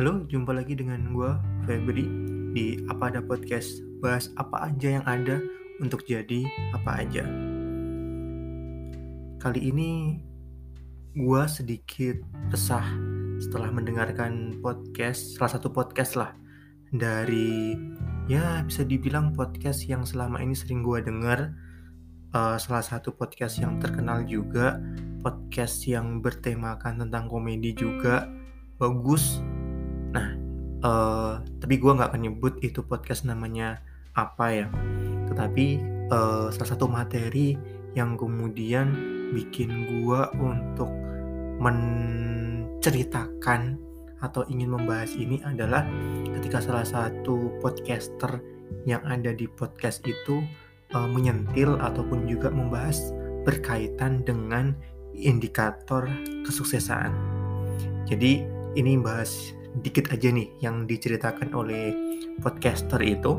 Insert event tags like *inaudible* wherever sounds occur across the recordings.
Halo, jumpa lagi dengan gue, Febri, di Apa Ada Podcast. Bahas apa aja yang ada untuk jadi apa aja. Kali ini gue sedikit resah setelah mendengarkan podcast, salah satu podcast lah, dari ya bisa dibilang podcast yang selama ini sering gue dengar, uh, salah satu podcast yang terkenal juga, podcast yang bertemakan tentang komedi juga, bagus Nah, uh, tapi gue nggak akan nyebut itu podcast namanya apa ya. Tetapi uh, salah satu materi yang kemudian bikin gue untuk menceritakan atau ingin membahas ini adalah ketika salah satu podcaster yang ada di podcast itu uh, menyentil ataupun juga membahas berkaitan dengan indikator kesuksesan. Jadi ini bahas dikit aja nih yang diceritakan oleh podcaster itu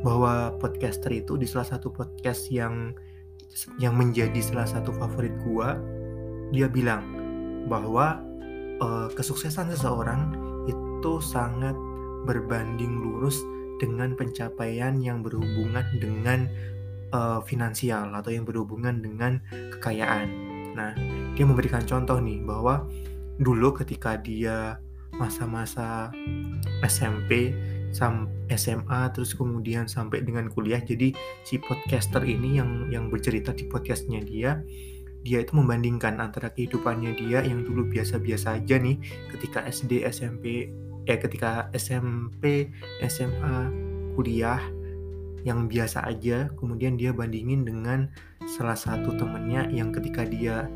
bahwa podcaster itu di salah satu podcast yang yang menjadi salah satu favorit gua dia bilang bahwa uh, kesuksesan seseorang itu sangat berbanding lurus dengan pencapaian yang berhubungan dengan uh, finansial atau yang berhubungan dengan kekayaan. Nah, dia memberikan contoh nih bahwa dulu ketika dia masa-masa SMP SMA terus kemudian sampai dengan kuliah. Jadi si podcaster ini yang yang bercerita di podcastnya dia dia itu membandingkan antara kehidupannya dia yang dulu biasa-biasa aja nih ketika SD SMP eh ketika SMP SMA kuliah yang biasa aja kemudian dia bandingin dengan salah satu temennya yang ketika dia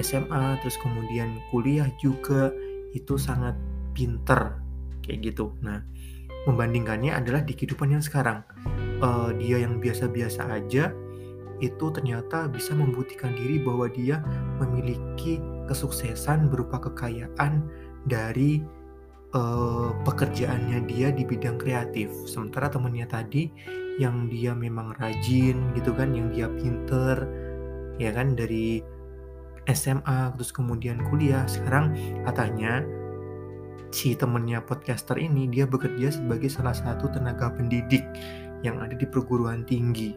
SMA terus kemudian kuliah juga itu sangat pinter kayak gitu. Nah membandingkannya adalah di kehidupan yang sekarang. Uh, dia yang biasa-biasa aja itu ternyata bisa membuktikan diri bahwa dia memiliki kesuksesan berupa kekayaan dari uh, pekerjaannya dia di bidang kreatif. Sementara temennya tadi yang dia memang rajin gitu kan yang dia pinter ya kan dari SMA terus kemudian kuliah sekarang katanya si temennya podcaster ini dia bekerja sebagai salah satu tenaga pendidik yang ada di perguruan tinggi.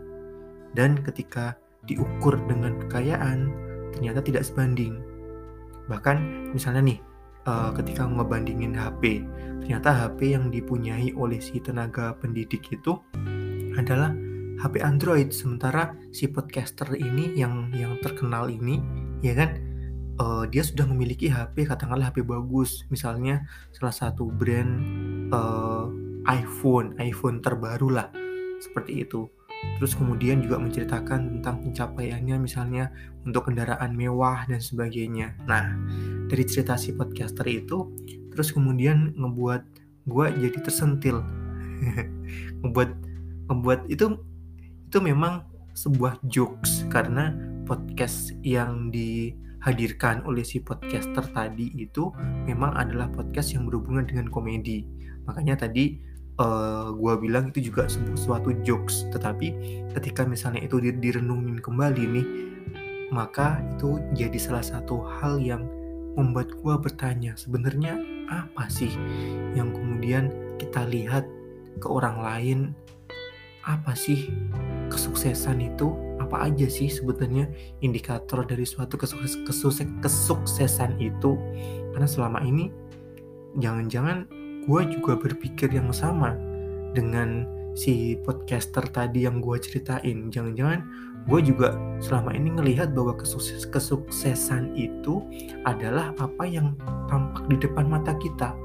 Dan ketika diukur dengan kekayaan, ternyata tidak sebanding. Bahkan misalnya nih, uh, ketika ngebandingin HP, ternyata HP yang dipunyai oleh si tenaga pendidik itu adalah HP Android, sementara si podcaster ini yang yang terkenal ini, ya kan, uh, dia sudah memiliki HP katakanlah HP bagus. Misalnya salah satu brand uh, iPhone iPhone terbaru lah seperti itu. Terus kemudian juga menceritakan tentang pencapaiannya misalnya untuk kendaraan mewah dan sebagainya. Nah dari cerita si podcaster itu terus kemudian ngebuat gue jadi tersentil. *laughs* Ngebuat ngebuat itu itu memang sebuah jokes. Karena podcast yang di hadirkan oleh si podcaster tadi itu memang adalah podcast yang berhubungan dengan komedi. Makanya tadi uh, eh, gue bilang itu juga suatu jokes. Tetapi ketika misalnya itu direnungin kembali nih, maka itu jadi salah satu hal yang membuat gue bertanya sebenarnya apa sih yang kemudian kita lihat ke orang lain apa sih kesuksesan itu apa aja sih sebetulnya indikator dari suatu kesukses, kesukses, kesuksesan itu? Karena selama ini jangan-jangan gue juga berpikir yang sama dengan si podcaster tadi yang gue ceritain. Jangan-jangan gue juga selama ini ngelihat bahwa kesukses kesuksesan itu adalah apa yang tampak di depan mata kita.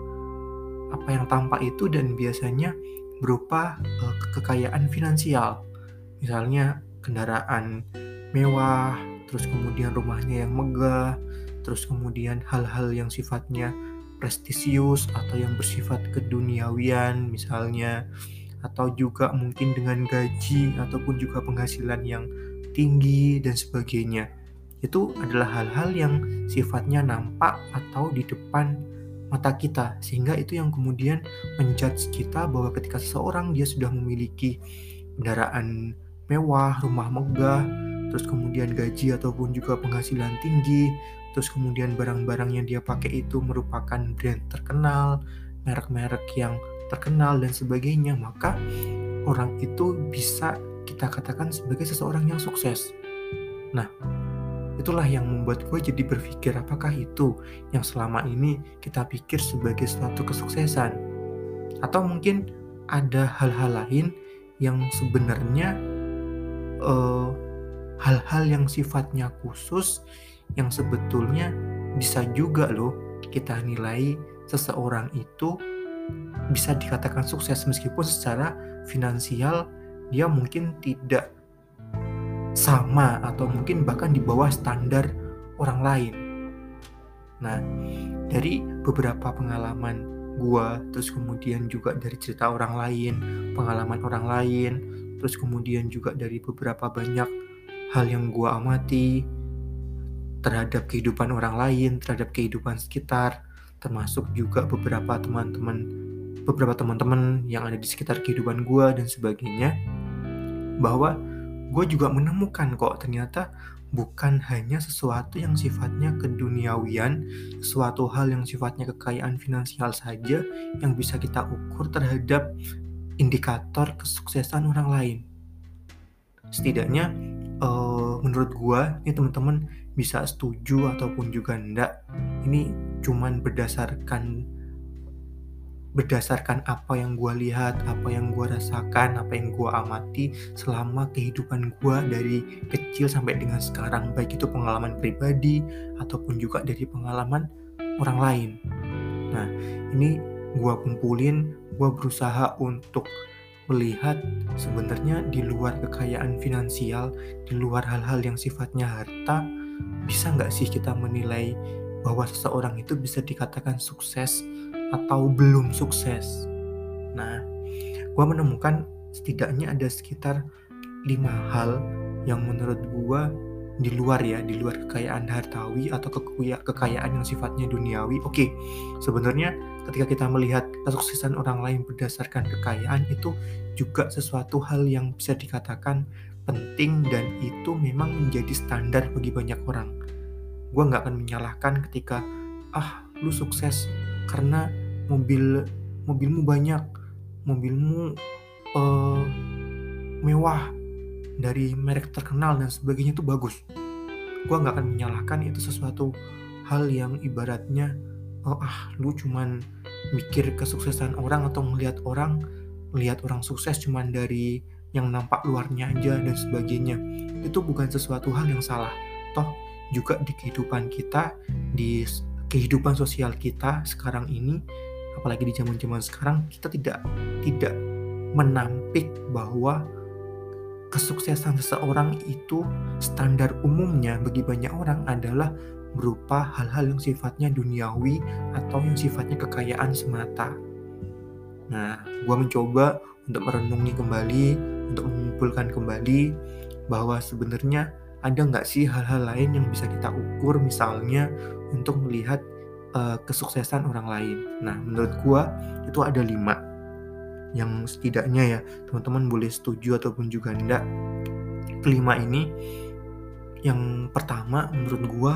Apa yang tampak itu dan biasanya berupa uh, kekayaan finansial. Misalnya kendaraan mewah, terus kemudian rumahnya yang megah, terus kemudian hal-hal yang sifatnya prestisius atau yang bersifat keduniawian misalnya atau juga mungkin dengan gaji ataupun juga penghasilan yang tinggi dan sebagainya. Itu adalah hal-hal yang sifatnya nampak atau di depan mata kita sehingga itu yang kemudian menjudge kita bahwa ketika seseorang dia sudah memiliki kendaraan mewah, rumah megah, terus kemudian gaji ataupun juga penghasilan tinggi, terus kemudian barang-barang yang dia pakai itu merupakan brand terkenal merek-merek yang terkenal dan sebagainya, maka orang itu bisa kita katakan sebagai seseorang yang sukses. Nah, itulah yang membuat gue jadi berpikir apakah itu yang selama ini kita pikir sebagai suatu kesuksesan. Atau mungkin ada hal-hal lain yang sebenarnya eh, hal-hal yang sifatnya khusus yang sebetulnya bisa juga loh kita nilai seseorang itu bisa dikatakan sukses meskipun secara finansial dia mungkin tidak sama atau mungkin bahkan di bawah standar orang lain. Nah, dari beberapa pengalaman gua, terus kemudian juga dari cerita orang lain, pengalaman orang lain, terus kemudian juga dari beberapa banyak hal yang gua amati terhadap kehidupan orang lain, terhadap kehidupan sekitar, termasuk juga beberapa teman-teman beberapa teman-teman yang ada di sekitar kehidupan gue dan sebagainya bahwa gue juga menemukan kok ternyata bukan hanya sesuatu yang sifatnya keduniawian, sesuatu hal yang sifatnya kekayaan finansial saja yang bisa kita ukur terhadap indikator kesuksesan orang lain. Setidaknya uh, menurut gue ini teman-teman bisa setuju ataupun juga enggak ini cuman berdasarkan berdasarkan apa yang gue lihat, apa yang gue rasakan, apa yang gue amati selama kehidupan gue dari kecil sampai dengan sekarang, baik itu pengalaman pribadi ataupun juga dari pengalaman orang lain. Nah, ini gue kumpulin, gue berusaha untuk melihat sebenarnya di luar kekayaan finansial, di luar hal-hal yang sifatnya harta, bisa nggak sih kita menilai bahwa seseorang itu bisa dikatakan sukses atau belum sukses. Nah, gue menemukan setidaknya ada sekitar lima hal yang menurut gue di luar ya, di luar kekayaan hartawi atau kekayaan yang sifatnya duniawi. Oke, sebenarnya ketika kita melihat kesuksesan orang lain berdasarkan kekayaan itu juga sesuatu hal yang bisa dikatakan penting dan itu memang menjadi standar bagi banyak orang. Gue nggak akan menyalahkan ketika ah lu sukses karena mobil mobilmu banyak mobilmu uh, mewah dari merek terkenal dan sebagainya itu bagus gue nggak akan menyalahkan itu sesuatu hal yang ibaratnya oh, ah lu cuman mikir kesuksesan orang atau melihat orang melihat orang sukses cuman dari yang nampak luarnya aja dan sebagainya. Itu bukan sesuatu hal yang salah. Toh juga di kehidupan kita di kehidupan sosial kita sekarang ini apalagi di zaman-zaman sekarang kita tidak tidak menampik bahwa kesuksesan seseorang itu standar umumnya bagi banyak orang adalah berupa hal-hal yang sifatnya duniawi atau yang sifatnya kekayaan semata. Nah, gue mencoba untuk merenungi kembali, untuk mengumpulkan kembali bahwa sebenarnya ada nggak sih hal-hal lain yang bisa kita ukur misalnya untuk melihat uh, kesuksesan orang lain. Nah, menurut gua itu ada lima yang setidaknya ya teman-teman boleh setuju ataupun juga enggak. Kelima ini yang pertama menurut gua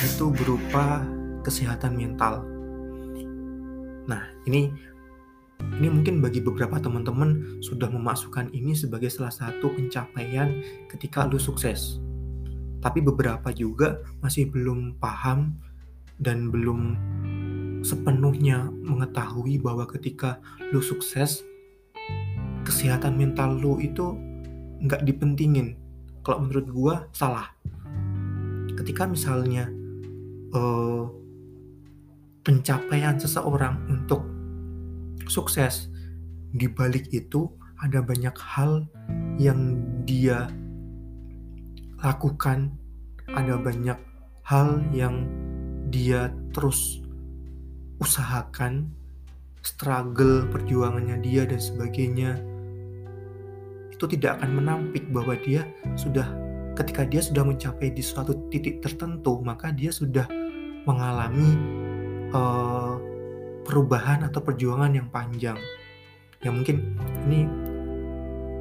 itu berupa kesehatan mental. Nah, ini ini mungkin bagi beberapa teman-teman sudah memasukkan ini sebagai salah satu pencapaian ketika lu sukses. Tapi beberapa juga masih belum paham dan belum sepenuhnya mengetahui bahwa ketika lu sukses kesehatan mental lu itu nggak dipentingin kalau menurut gua salah ketika misalnya uh, pencapaian seseorang untuk sukses di balik itu ada banyak hal yang dia lakukan. Ada banyak hal yang dia terus usahakan. Struggle perjuangannya dia dan sebagainya. Itu tidak akan menampik bahwa dia sudah ketika dia sudah mencapai di suatu titik tertentu maka dia sudah mengalami uh, perubahan atau perjuangan yang panjang yang mungkin ini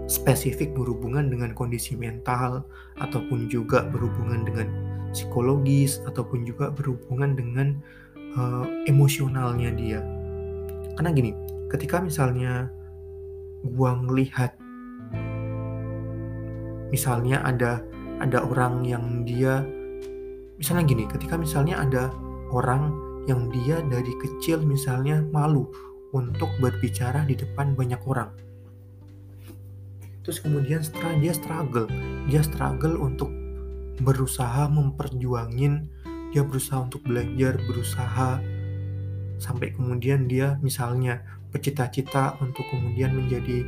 spesifik berhubungan dengan kondisi mental ataupun juga berhubungan dengan psikologis ataupun juga berhubungan dengan uh, emosionalnya dia. karena gini ketika misalnya gua ngelihat misalnya ada ada orang yang dia misalnya gini ketika misalnya ada orang yang dia dari kecil misalnya malu untuk berbicara di depan banyak orang. Terus kemudian setelah dia struggle dia struggle untuk berusaha memperjuangin dia berusaha untuk belajar berusaha sampai kemudian dia misalnya bercita-cita untuk kemudian menjadi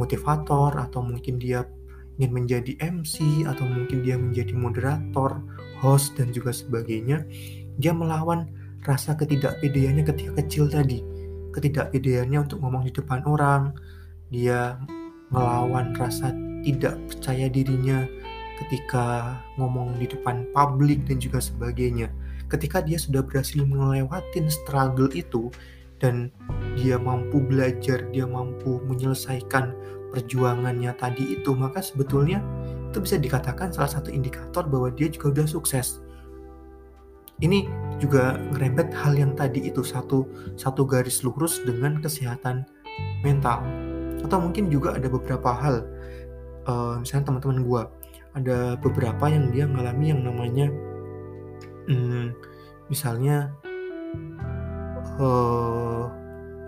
motivator atau mungkin dia ingin menjadi MC atau mungkin dia menjadi moderator, host dan juga sebagainya, dia melawan rasa ketidakpedeannya ketika kecil tadi. Ketidakpedeannya untuk ngomong di depan orang, dia melawan rasa tidak percaya dirinya ketika ngomong di depan publik dan juga sebagainya. Ketika dia sudah berhasil melewati struggle itu dan dia mampu belajar, dia mampu menyelesaikan perjuangannya tadi itu, maka sebetulnya itu bisa dikatakan salah satu indikator bahwa dia juga udah sukses. Ini juga ngerembet hal yang tadi itu satu satu garis lurus dengan kesehatan mental. Atau mungkin juga ada beberapa hal, uh, misalnya teman-teman gue, ada beberapa yang dia ngalami yang namanya, hmm, misalnya, uh,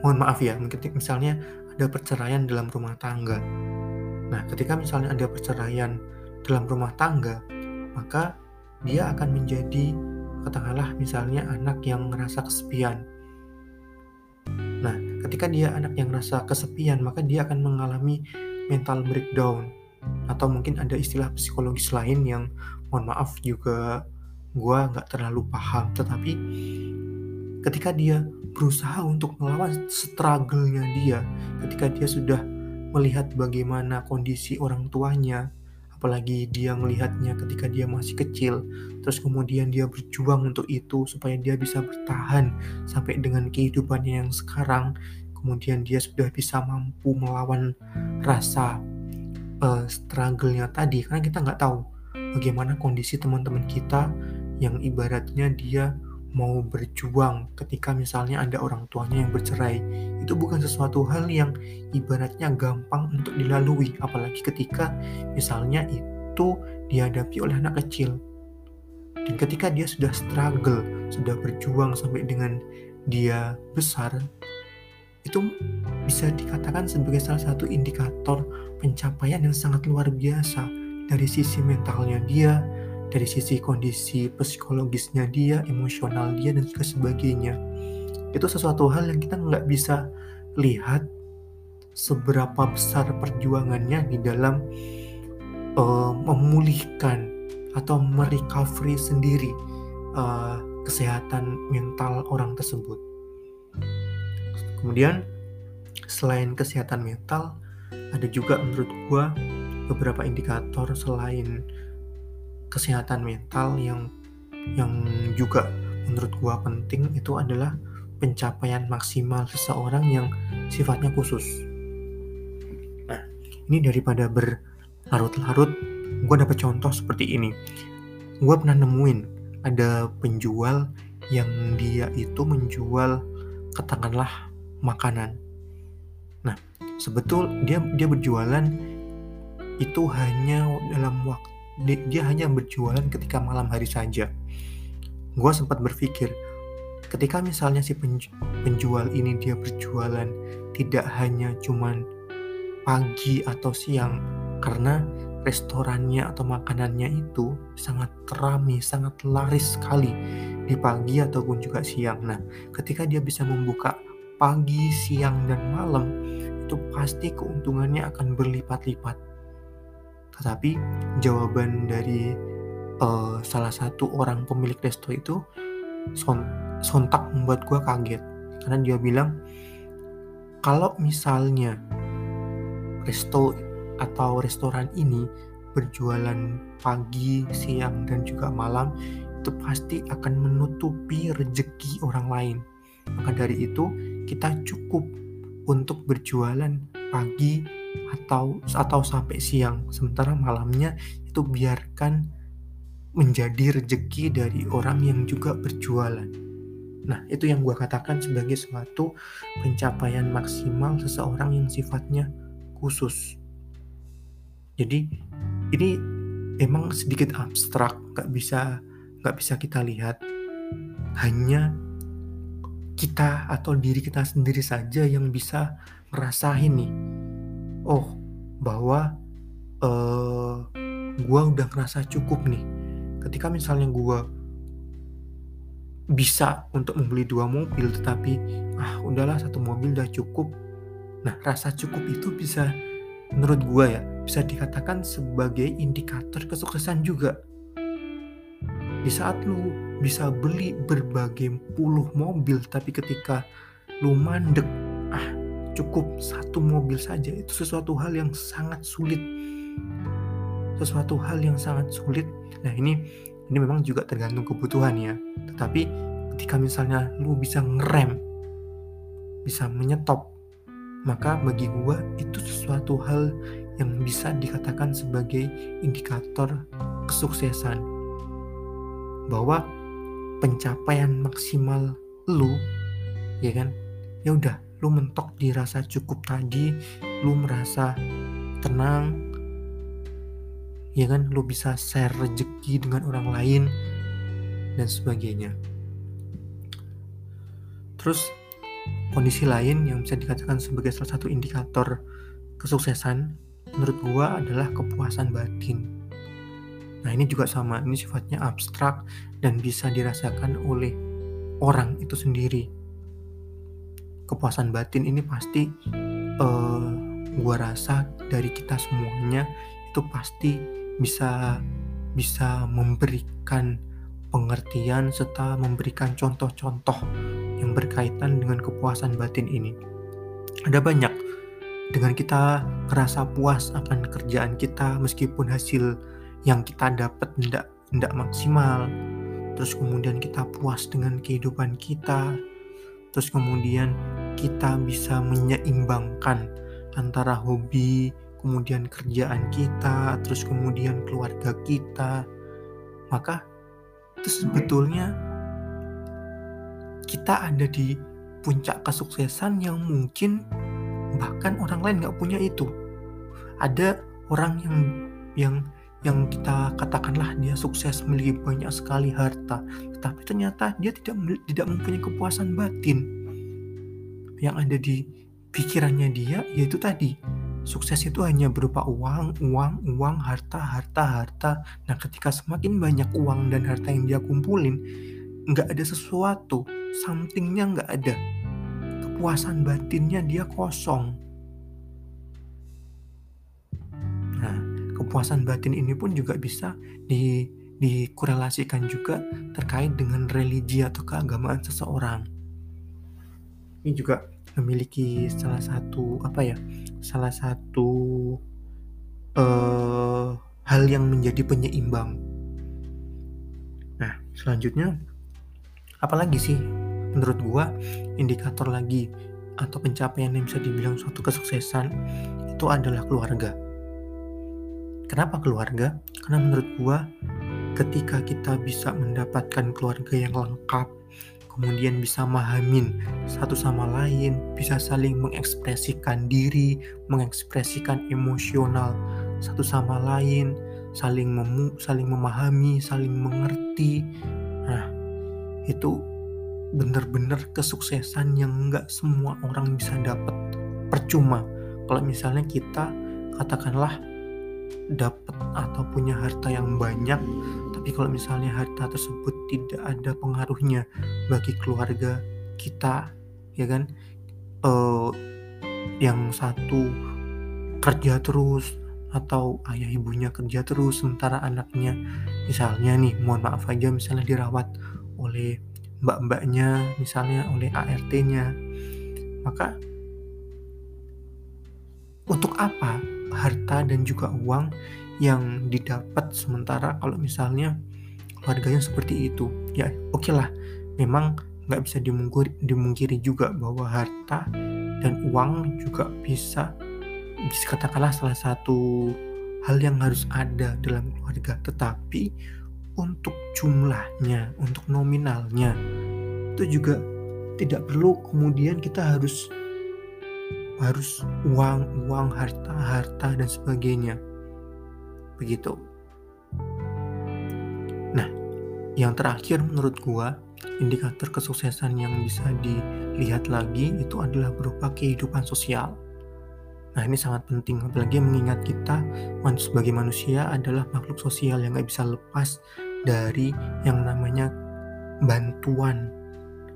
mohon maaf ya, mungkin misalnya ada perceraian dalam rumah tangga. Nah, ketika misalnya ada perceraian dalam rumah tangga, maka dia akan menjadi katakanlah misalnya anak yang merasa kesepian. Nah, ketika dia anak yang merasa kesepian, maka dia akan mengalami mental breakdown atau mungkin ada istilah psikologis lain yang mohon maaf juga gue nggak terlalu paham tetapi ketika dia berusaha untuk melawan struggle-nya dia ketika dia sudah melihat bagaimana kondisi orang tuanya apalagi dia melihatnya ketika dia masih kecil terus kemudian dia berjuang untuk itu supaya dia bisa bertahan sampai dengan kehidupannya yang sekarang kemudian dia sudah bisa mampu melawan rasa uh, struggle-nya tadi. Karena kita nggak tahu bagaimana kondisi teman-teman kita yang ibaratnya dia mau berjuang ketika misalnya ada orang tuanya yang bercerai. Itu bukan sesuatu hal yang ibaratnya gampang untuk dilalui apalagi ketika misalnya itu dihadapi oleh anak kecil. Dan ketika dia sudah struggle sudah berjuang sampai dengan dia besar itu bisa dikatakan sebagai salah satu indikator pencapaian yang sangat luar biasa dari sisi mentalnya dia dari sisi kondisi psikologisnya dia, emosional dia, dan sebagainya. Itu sesuatu hal yang kita nggak bisa lihat seberapa besar perjuangannya di dalam uh, memulihkan atau merecovery sendiri uh, kesehatan mental orang tersebut. Kemudian selain kesehatan mental, ada juga menurut gua beberapa indikator selain kesehatan mental yang yang juga menurut gua penting itu adalah pencapaian maksimal seseorang yang sifatnya khusus. Nah, ini daripada berlarut-larut, gua dapat contoh seperti ini. Gua pernah nemuin ada penjual yang dia itu menjual katakanlah makanan. Nah, sebetul dia dia berjualan itu hanya dalam waktu dia hanya berjualan ketika malam hari saja. Gue sempat berpikir, ketika misalnya si penjual ini dia berjualan tidak hanya cuman pagi atau siang, karena restorannya atau makanannya itu sangat ramai, sangat laris sekali di pagi ataupun juga siang. Nah, ketika dia bisa membuka pagi, siang, dan malam, itu pasti keuntungannya akan berlipat-lipat tetapi jawaban dari uh, salah satu orang pemilik resto itu son sontak membuat gue kaget karena dia bilang kalau misalnya resto atau restoran ini berjualan pagi, siang, dan juga malam itu pasti akan menutupi rezeki orang lain. Maka dari itu kita cukup untuk berjualan pagi, atau atau sampai siang sementara malamnya itu biarkan menjadi rezeki dari orang yang juga berjualan Nah, itu yang gue katakan sebagai suatu pencapaian maksimal seseorang yang sifatnya khusus. Jadi, ini emang sedikit abstrak, gak bisa gak bisa kita lihat. Hanya kita atau diri kita sendiri saja yang bisa ngerasain nih. Oh, bahwa uh, eh, gue udah ngerasa cukup nih. Ketika misalnya gue bisa untuk membeli dua mobil tetapi ah udahlah satu mobil udah cukup nah rasa cukup itu bisa menurut gue ya bisa dikatakan sebagai indikator kesuksesan juga di saat lu bisa beli berbagai puluh mobil tapi ketika lu mandek ah cukup satu mobil saja itu sesuatu hal yang sangat sulit. Sesuatu hal yang sangat sulit. Nah ini ini memang juga tergantung kebutuhan ya. Tetapi ketika misalnya lu bisa ngerem bisa menyetop maka bagi gua itu sesuatu hal yang bisa dikatakan sebagai indikator kesuksesan. Bahwa pencapaian maksimal lu ya kan? Ya udah lu mentok dirasa cukup tadi lu merasa tenang ya kan? Lu bisa share rezeki dengan orang lain dan sebagainya. Terus kondisi lain yang bisa dikatakan sebagai salah satu indikator kesuksesan menurut gua adalah kepuasan batin. Nah ini juga sama ini sifatnya abstrak dan bisa dirasakan oleh orang itu sendiri kepuasan batin ini pasti uh, gua rasa dari kita semuanya itu pasti bisa bisa memberikan pengertian serta memberikan contoh-contoh yang berkaitan dengan kepuasan batin ini. Ada banyak dengan kita merasa puas akan kerjaan kita meskipun hasil yang kita dapat tidak tidak maksimal. Terus kemudian kita puas dengan kehidupan kita. Terus kemudian kita bisa menyeimbangkan antara hobi, kemudian kerjaan kita, terus kemudian keluarga kita, maka itu sebetulnya kita ada di puncak kesuksesan yang mungkin bahkan orang lain nggak punya itu. Ada orang yang yang yang kita katakanlah dia sukses memiliki banyak sekali harta, tetapi ternyata dia tidak tidak mempunyai kepuasan batin. Yang ada di pikirannya dia yaitu tadi sukses itu hanya berupa uang, uang, uang, harta, harta, harta. Nah, ketika semakin banyak uang dan harta yang dia kumpulin, nggak ada sesuatu, somethingnya nggak ada. Kepuasan batinnya dia kosong. Nah, kepuasan batin ini pun juga bisa di, dikorelasikan juga terkait dengan religi atau keagamaan seseorang. Ini juga memiliki salah satu apa ya salah satu uh, hal yang menjadi penyeimbang. Nah selanjutnya apalagi sih menurut gua indikator lagi atau pencapaian yang bisa dibilang suatu kesuksesan itu adalah keluarga. Kenapa keluarga? Karena menurut gua ketika kita bisa mendapatkan keluarga yang lengkap, kemudian bisa memahamin satu sama lain, bisa saling mengekspresikan diri, mengekspresikan emosional satu sama lain, saling memu saling memahami, saling mengerti. Nah, itu benar-benar kesuksesan yang nggak semua orang bisa dapat percuma. Kalau misalnya kita katakanlah dapat atau punya harta yang banyak tapi kalau misalnya harta tersebut tidak ada pengaruhnya bagi keluarga kita ya kan? Uh, yang satu kerja terus atau ayah ibunya kerja terus sementara anaknya misalnya nih mohon maaf aja misalnya dirawat oleh mbak-mbaknya misalnya oleh ART-nya maka untuk apa harta dan juga uang yang didapat sementara kalau misalnya keluarganya seperti itu. Ya oke okay lah. Memang nggak bisa dimungkiri, dimungkiri juga bahwa harta dan uang juga bisa bisa katakanlah salah satu hal yang harus ada dalam keluarga. Tetapi untuk jumlahnya untuk nominalnya itu juga tidak perlu. Kemudian kita harus harus uang uang harta harta dan sebagainya. Begitu. Nah yang terakhir menurut gua indikator kesuksesan yang bisa dilihat lagi itu adalah berupa kehidupan sosial. Nah ini sangat penting apalagi mengingat kita sebagai manusia adalah makhluk sosial yang gak bisa lepas dari yang namanya bantuan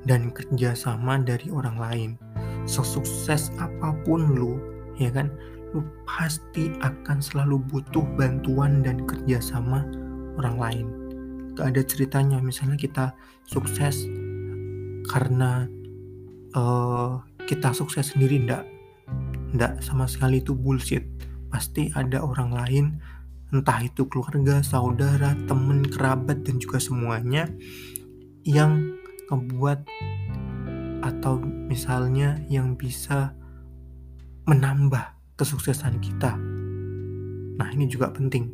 dan kerjasama dari orang lain. Sesukses apa pun lu, ya kan, lu pasti akan selalu butuh bantuan dan kerjasama orang lain. Gak ada ceritanya misalnya kita sukses karena uh, kita sukses sendiri ndak Nggak sama sekali itu bullshit. Pasti ada orang lain, entah itu keluarga, saudara, teman, kerabat, dan juga semuanya yang membuat atau misalnya yang bisa menambah kesuksesan kita. Nah, ini juga penting.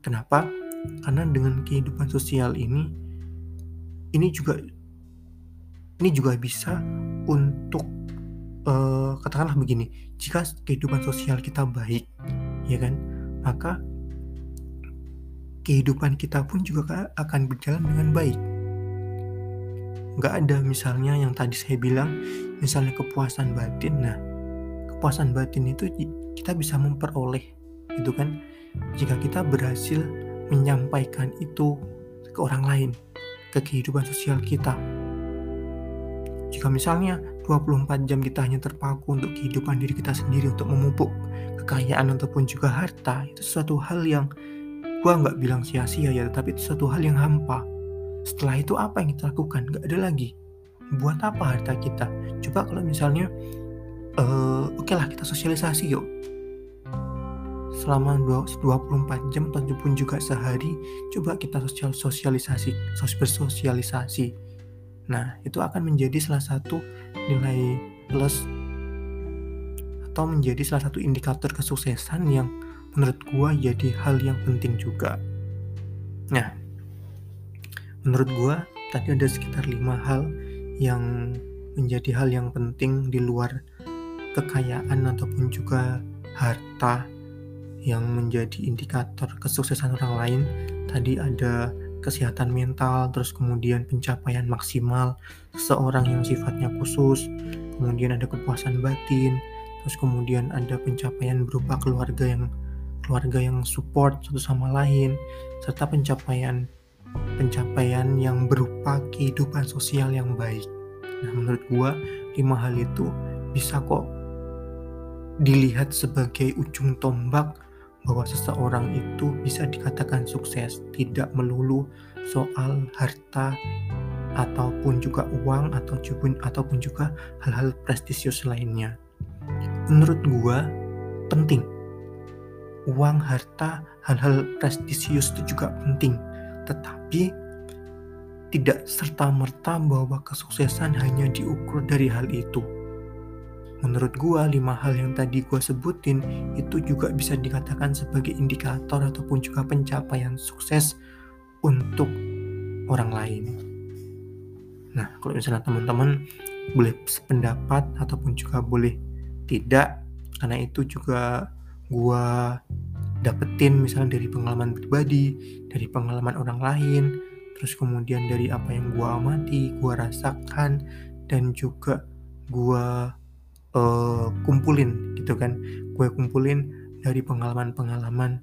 Kenapa? Karena dengan kehidupan sosial ini ini juga ini juga bisa untuk uh, katakanlah begini, jika kehidupan sosial kita baik, ya kan, maka kehidupan kita pun juga akan berjalan dengan baik. Nggak ada misalnya yang tadi saya bilang, misalnya kepuasan batin. Nah, kepuasan batin itu kita bisa memperoleh, itu kan, jika kita berhasil menyampaikan itu ke orang lain, ke kehidupan sosial kita. Jika misalnya 24 jam kita hanya terpaku untuk kehidupan diri kita sendiri untuk memupuk kekayaan ataupun juga harta itu suatu hal yang gua nggak bilang sia-sia ya tapi itu suatu hal yang hampa setelah itu apa yang kita lakukan? Nggak ada lagi. Buat apa harta kita? Coba kalau misalnya uh, oke okay lah kita sosialisasi yuk. Selama 24 jam ataupun juga sehari coba kita sosial sosialisasi sos bersosialisasi. Nah, itu akan menjadi salah satu nilai plus atau menjadi salah satu indikator kesuksesan yang menurut gua jadi hal yang penting juga. Nah, menurut gua tadi ada sekitar lima hal yang menjadi hal yang penting di luar kekayaan ataupun juga harta yang menjadi indikator kesuksesan orang lain. Tadi ada kesehatan mental, terus kemudian pencapaian maksimal seseorang yang sifatnya khusus, kemudian ada kepuasan batin, terus kemudian ada pencapaian berupa keluarga yang keluarga yang support satu sama lain, serta pencapaian pencapaian yang berupa kehidupan sosial yang baik. Nah, menurut gua lima hal itu bisa kok dilihat sebagai ujung tombak bahwa seseorang itu bisa dikatakan sukses tidak melulu soal harta ataupun juga uang atau ataupun juga hal-hal prestisius lainnya. Menurut gua penting. Uang, harta, hal-hal prestisius itu juga penting. Tetapi tidak serta-merta bahwa kesuksesan hanya diukur dari hal itu Menurut gua, lima hal yang tadi gua sebutin itu juga bisa dikatakan sebagai indikator ataupun juga pencapaian sukses untuk orang lain. Nah, kalau misalnya teman-teman boleh sependapat ataupun juga boleh tidak, karena itu juga gua dapetin misalnya dari pengalaman pribadi, dari pengalaman orang lain, terus kemudian dari apa yang gua amati, gua rasakan, dan juga gua uh, kumpulin gitu kan. Gue kumpulin dari pengalaman-pengalaman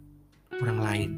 orang lain